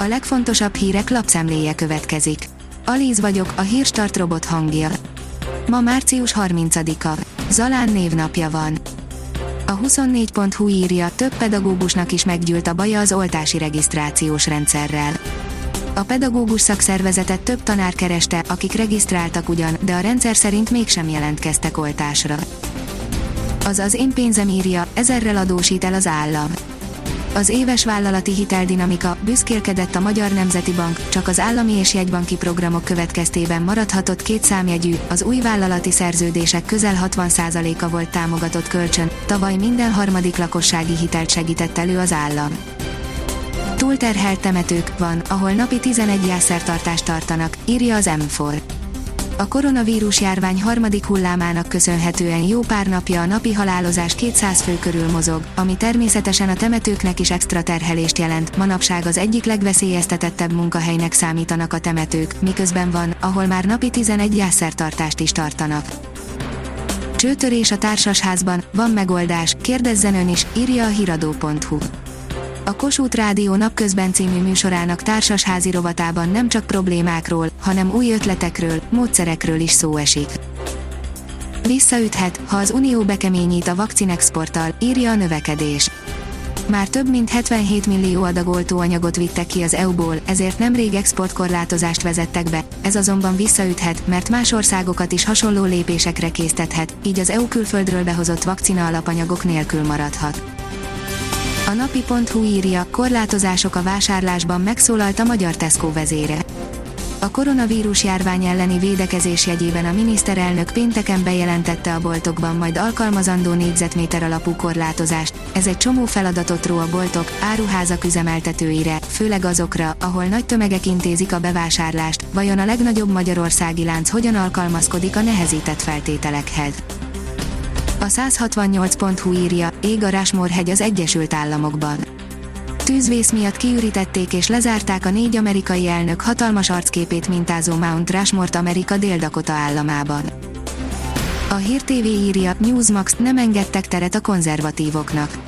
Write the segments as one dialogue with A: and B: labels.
A: A legfontosabb hírek lapszemléje következik. Alíz vagyok, a hírstart robot hangja. Ma március 30-a. Zalán névnapja van. A 24.hu írja, több pedagógusnak is meggyűlt a baja az oltási regisztrációs rendszerrel. A pedagógus szakszervezetet több tanár kereste, akik regisztráltak ugyan, de a rendszer szerint mégsem jelentkeztek oltásra. Az az én pénzem írja, ezerrel adósít el az állam. Az éves vállalati hiteldinamika büszkélkedett a Magyar Nemzeti Bank, csak az állami és jegybanki programok következtében maradhatott két számjegyű, az új vállalati szerződések közel 60%-a volt támogatott kölcsön, tavaly minden harmadik lakossági hitelt segített elő az állam. Túlterhelt temetők van, ahol napi 11 jászertartást tartanak, írja az M4 a koronavírus járvány harmadik hullámának köszönhetően jó pár napja a napi halálozás 200 fő körül mozog, ami természetesen a temetőknek is extra terhelést jelent. Manapság az egyik legveszélyeztetettebb munkahelynek számítanak a temetők, miközben van, ahol már napi 11 jászertartást is tartanak. Csőtörés a társasházban, van megoldás, kérdezzen ön is, írja a hiradó.hu a Kossuth Rádió napközben című műsorának társasházi rovatában nem csak problémákról, hanem új ötletekről, módszerekről is szó esik. Visszaüthet, ha az Unió bekeményít a vakcinexporttal, írja a növekedés. Már több mint 77 millió adag oltóanyagot vittek ki az EU-ból, ezért nemrég exportkorlátozást vezettek be, ez azonban visszaüthet, mert más országokat is hasonló lépésekre késztethet, így az EU külföldről behozott vakcina alapanyagok nélkül maradhat. A napi.hu írja, korlátozások a vásárlásban megszólalt a magyar Tesco vezére. A koronavírus járvány elleni védekezés jegyében a miniszterelnök pénteken bejelentette a boltokban majd alkalmazandó négyzetméter alapú korlátozást. Ez egy csomó feladatot ró a boltok, áruházak üzemeltetőire, főleg azokra, ahol nagy tömegek intézik a bevásárlást, vajon a legnagyobb magyarországi lánc hogyan alkalmazkodik a nehezített feltételekhez. A 168.hu írja, ég a Rushmore-hegy az Egyesült Államokban. Tűzvész miatt kiürítették és lezárták a négy amerikai elnök hatalmas arcképét mintázó Mount Rushmore-t Amerika Dél-Dakota államában. A Hír TV írja, Newsmax nem engedtek teret a konzervatívoknak.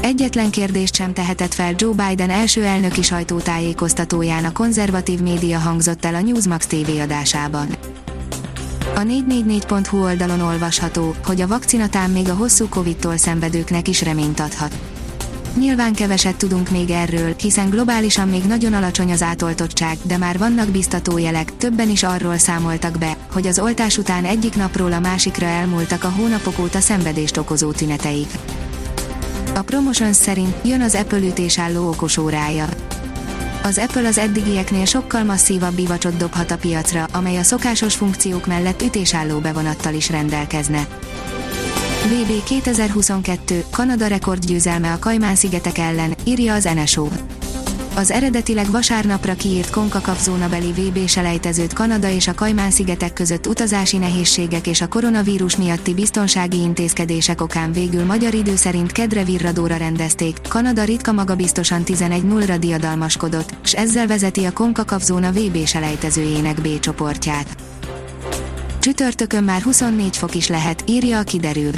A: Egyetlen kérdést sem tehetett fel Joe Biden első elnöki sajtótájékoztatóján a konzervatív média hangzott el a Newsmax TV adásában. A 444.hu oldalon olvasható, hogy a vakcinatán még a hosszú Covid-tól szenvedőknek is reményt adhat. Nyilván keveset tudunk még erről, hiszen globálisan még nagyon alacsony az átoltottság, de már vannak biztató jelek, többen is arról számoltak be, hogy az oltás után egyik napról a másikra elmúltak a hónapok óta szenvedést okozó tüneteik. A Promotions szerint jön az Apple ütésálló okosórája az Apple az eddigieknél sokkal masszívabb bivacsot dobhat a piacra, amely a szokásos funkciók mellett ütésálló bevonattal is rendelkezne. VB 2022, Kanada rekordgyőzelme a Kajmán-szigetek ellen, írja az NSO az eredetileg vasárnapra kiírt CONCACAF zónabeli VB selejtezőt Kanada és a Kajmán-szigetek között utazási nehézségek és a koronavírus miatti biztonsági intézkedések okán végül magyar idő szerint kedre virradóra rendezték, Kanada ritka magabiztosan 11-0-ra diadalmaskodott, s ezzel vezeti a CONCACAF zóna VB selejtezőjének B csoportját. Csütörtökön már 24 fok is lehet, írja a kiderül.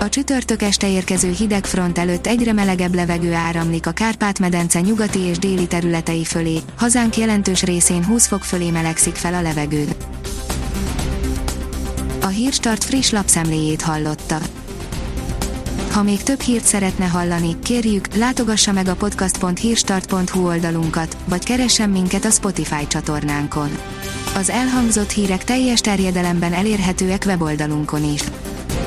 A: A csütörtök este érkező hideg front előtt egyre melegebb levegő áramlik a Kárpát-medence nyugati és déli területei fölé, hazánk jelentős részén 20 fok fölé melegszik fel a levegő. A Hírstart friss lapszemléjét hallotta. Ha még több hírt szeretne hallani, kérjük, látogassa meg a podcast.hírstart.hu oldalunkat, vagy keressen minket a Spotify csatornánkon. Az elhangzott hírek teljes terjedelemben elérhetőek weboldalunkon is.